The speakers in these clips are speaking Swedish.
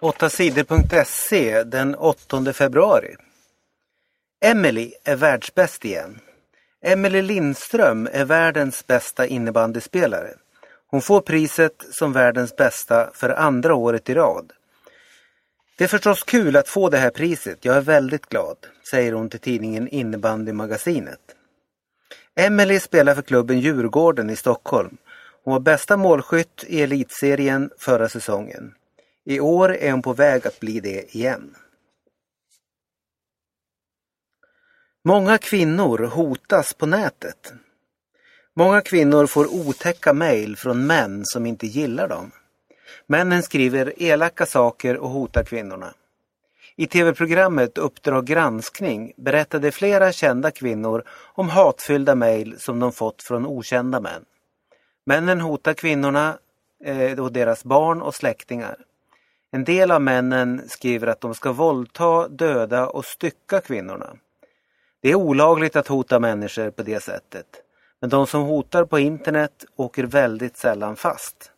8 sidor.se den 8 februari. Emily är världsbäst igen. Emily Lindström är världens bästa innebandyspelare. Hon får priset som världens bästa för andra året i rad. Det är förstås kul att få det här priset, jag är väldigt glad, säger hon till tidningen Innebandymagasinet. Emily spelar för klubben Djurgården i Stockholm. Hon var bästa målskytt i elitserien förra säsongen. I år är hon på väg att bli det igen. Många kvinnor hotas på nätet. Många kvinnor får otäcka mejl från män som inte gillar dem. Männen skriver elaka saker och hotar kvinnorna. I tv-programmet Uppdrag granskning berättade flera kända kvinnor om hatfyllda mejl som de fått från okända män. Männen hotar kvinnorna eh, och deras barn och släktingar. En del av männen skriver att de ska våldta, döda och stycka kvinnorna. Det är olagligt att hota människor på det sättet. Men de som hotar på internet åker väldigt sällan fast.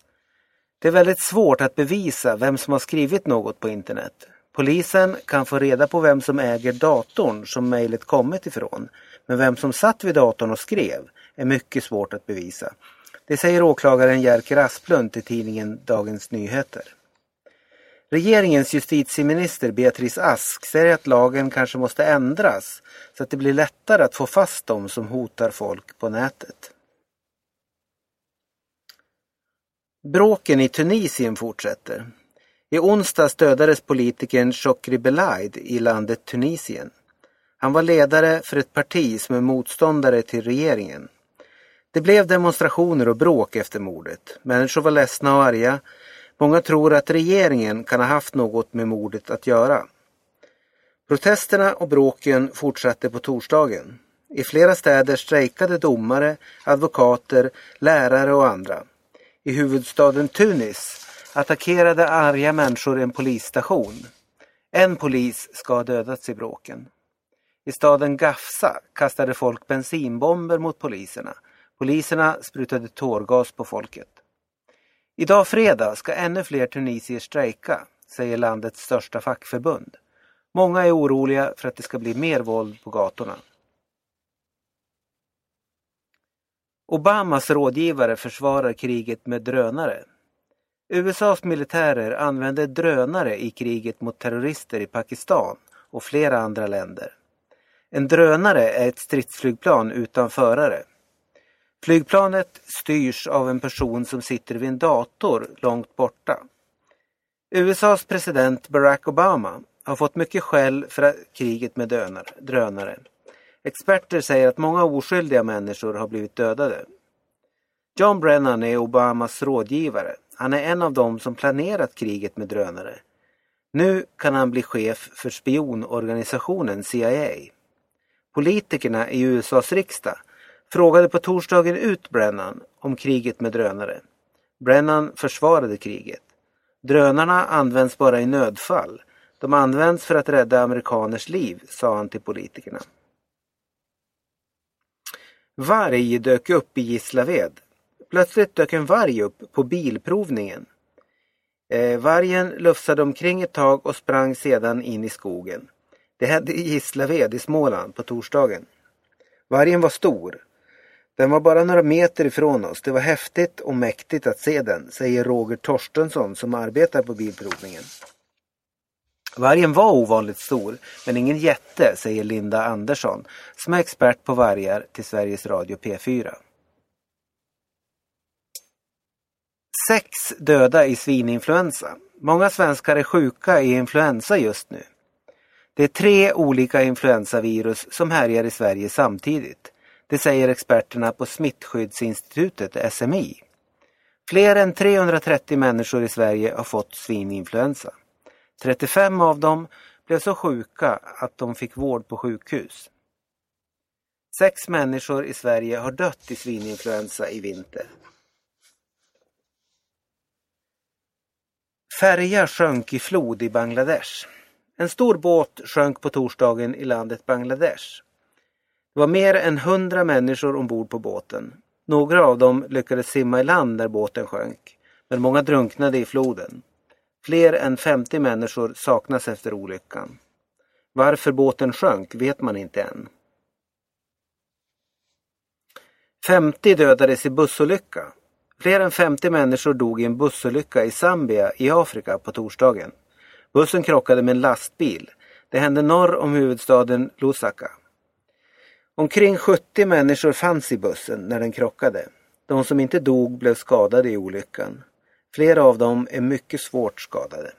Det är väldigt svårt att bevisa vem som har skrivit något på internet. Polisen kan få reda på vem som äger datorn som mejlet kommit ifrån. Men vem som satt vid datorn och skrev är mycket svårt att bevisa. Det säger åklagaren Jerker Asplund till tidningen Dagens Nyheter. Regeringens justitieminister Beatrice Ask säger att lagen kanske måste ändras så att det blir lättare att få fast dem som hotar folk på nätet. Bråken i Tunisien fortsätter. I onsdags dödades politikern Chokri Belaid i landet Tunisien. Han var ledare för ett parti som är motståndare till regeringen. Det blev demonstrationer och bråk efter mordet. Människor var ledsna och arga Många tror att regeringen kan ha haft något med mordet att göra. Protesterna och bråken fortsatte på torsdagen. I flera städer strejkade domare, advokater, lärare och andra. I huvudstaden Tunis attackerade arga människor en polisstation. En polis ska ha dödats i bråken. I staden Gafsa kastade folk bensinbomber mot poliserna. Poliserna sprutade tårgas på folket. Idag fredag ska ännu fler tunisier strejka, säger landets största fackförbund. Många är oroliga för att det ska bli mer våld på gatorna. Obamas rådgivare försvarar kriget med drönare. USAs militärer använder drönare i kriget mot terrorister i Pakistan och flera andra länder. En drönare är ett stridsflygplan utan förare. Flygplanet styrs av en person som sitter vid en dator långt borta. USAs president Barack Obama har fått mycket skäll för kriget med drönare. Experter säger att många oskyldiga människor har blivit dödade. John Brennan är Obamas rådgivare. Han är en av dem som planerat kriget med drönare. Nu kan han bli chef för spionorganisationen CIA. Politikerna i USAs riksdag frågade på torsdagen ut Brennan om kriget med drönare. Brennan försvarade kriget. Drönarna används bara i nödfall. De används för att rädda amerikaners liv, sa han till politikerna. Varg dök upp i Gislaved. Plötsligt dök en varg upp på bilprovningen. Eh, vargen lufsade omkring ett tag och sprang sedan in i skogen. Det hände i Gislaved i Småland på torsdagen. Vargen var stor. Den var bara några meter ifrån oss. Det var häftigt och mäktigt att se den, säger Roger Torstensson som arbetar på bilprovningen. Vargen var ovanligt stor, men ingen jätte, säger Linda Andersson som är expert på vargar till Sveriges Radio P4. Sex döda i svininfluensa. Många svenskar är sjuka i influensa just nu. Det är tre olika influensavirus som härjar i Sverige samtidigt. Det säger experterna på Smittskyddsinstitutet, SMI. Fler än 330 människor i Sverige har fått svininfluensa. 35 av dem blev så sjuka att de fick vård på sjukhus. Sex människor i Sverige har dött i svininfluensa i vinter. Färja sjönk i flod i Bangladesh. En stor båt sjönk på torsdagen i landet Bangladesh. Det var mer än hundra människor ombord på båten. Några av dem lyckades simma i land när båten sjönk, men många drunknade i floden. Fler än 50 människor saknas efter olyckan. Varför båten sjönk vet man inte än. 50 dödades i bussolycka. Fler än 50 människor dog i en bussolycka i Zambia i Afrika på torsdagen. Bussen krockade med en lastbil. Det hände norr om huvudstaden Lusaka. Omkring 70 människor fanns i bussen när den krockade. De som inte dog blev skadade i olyckan. Flera av dem är mycket svårt skadade.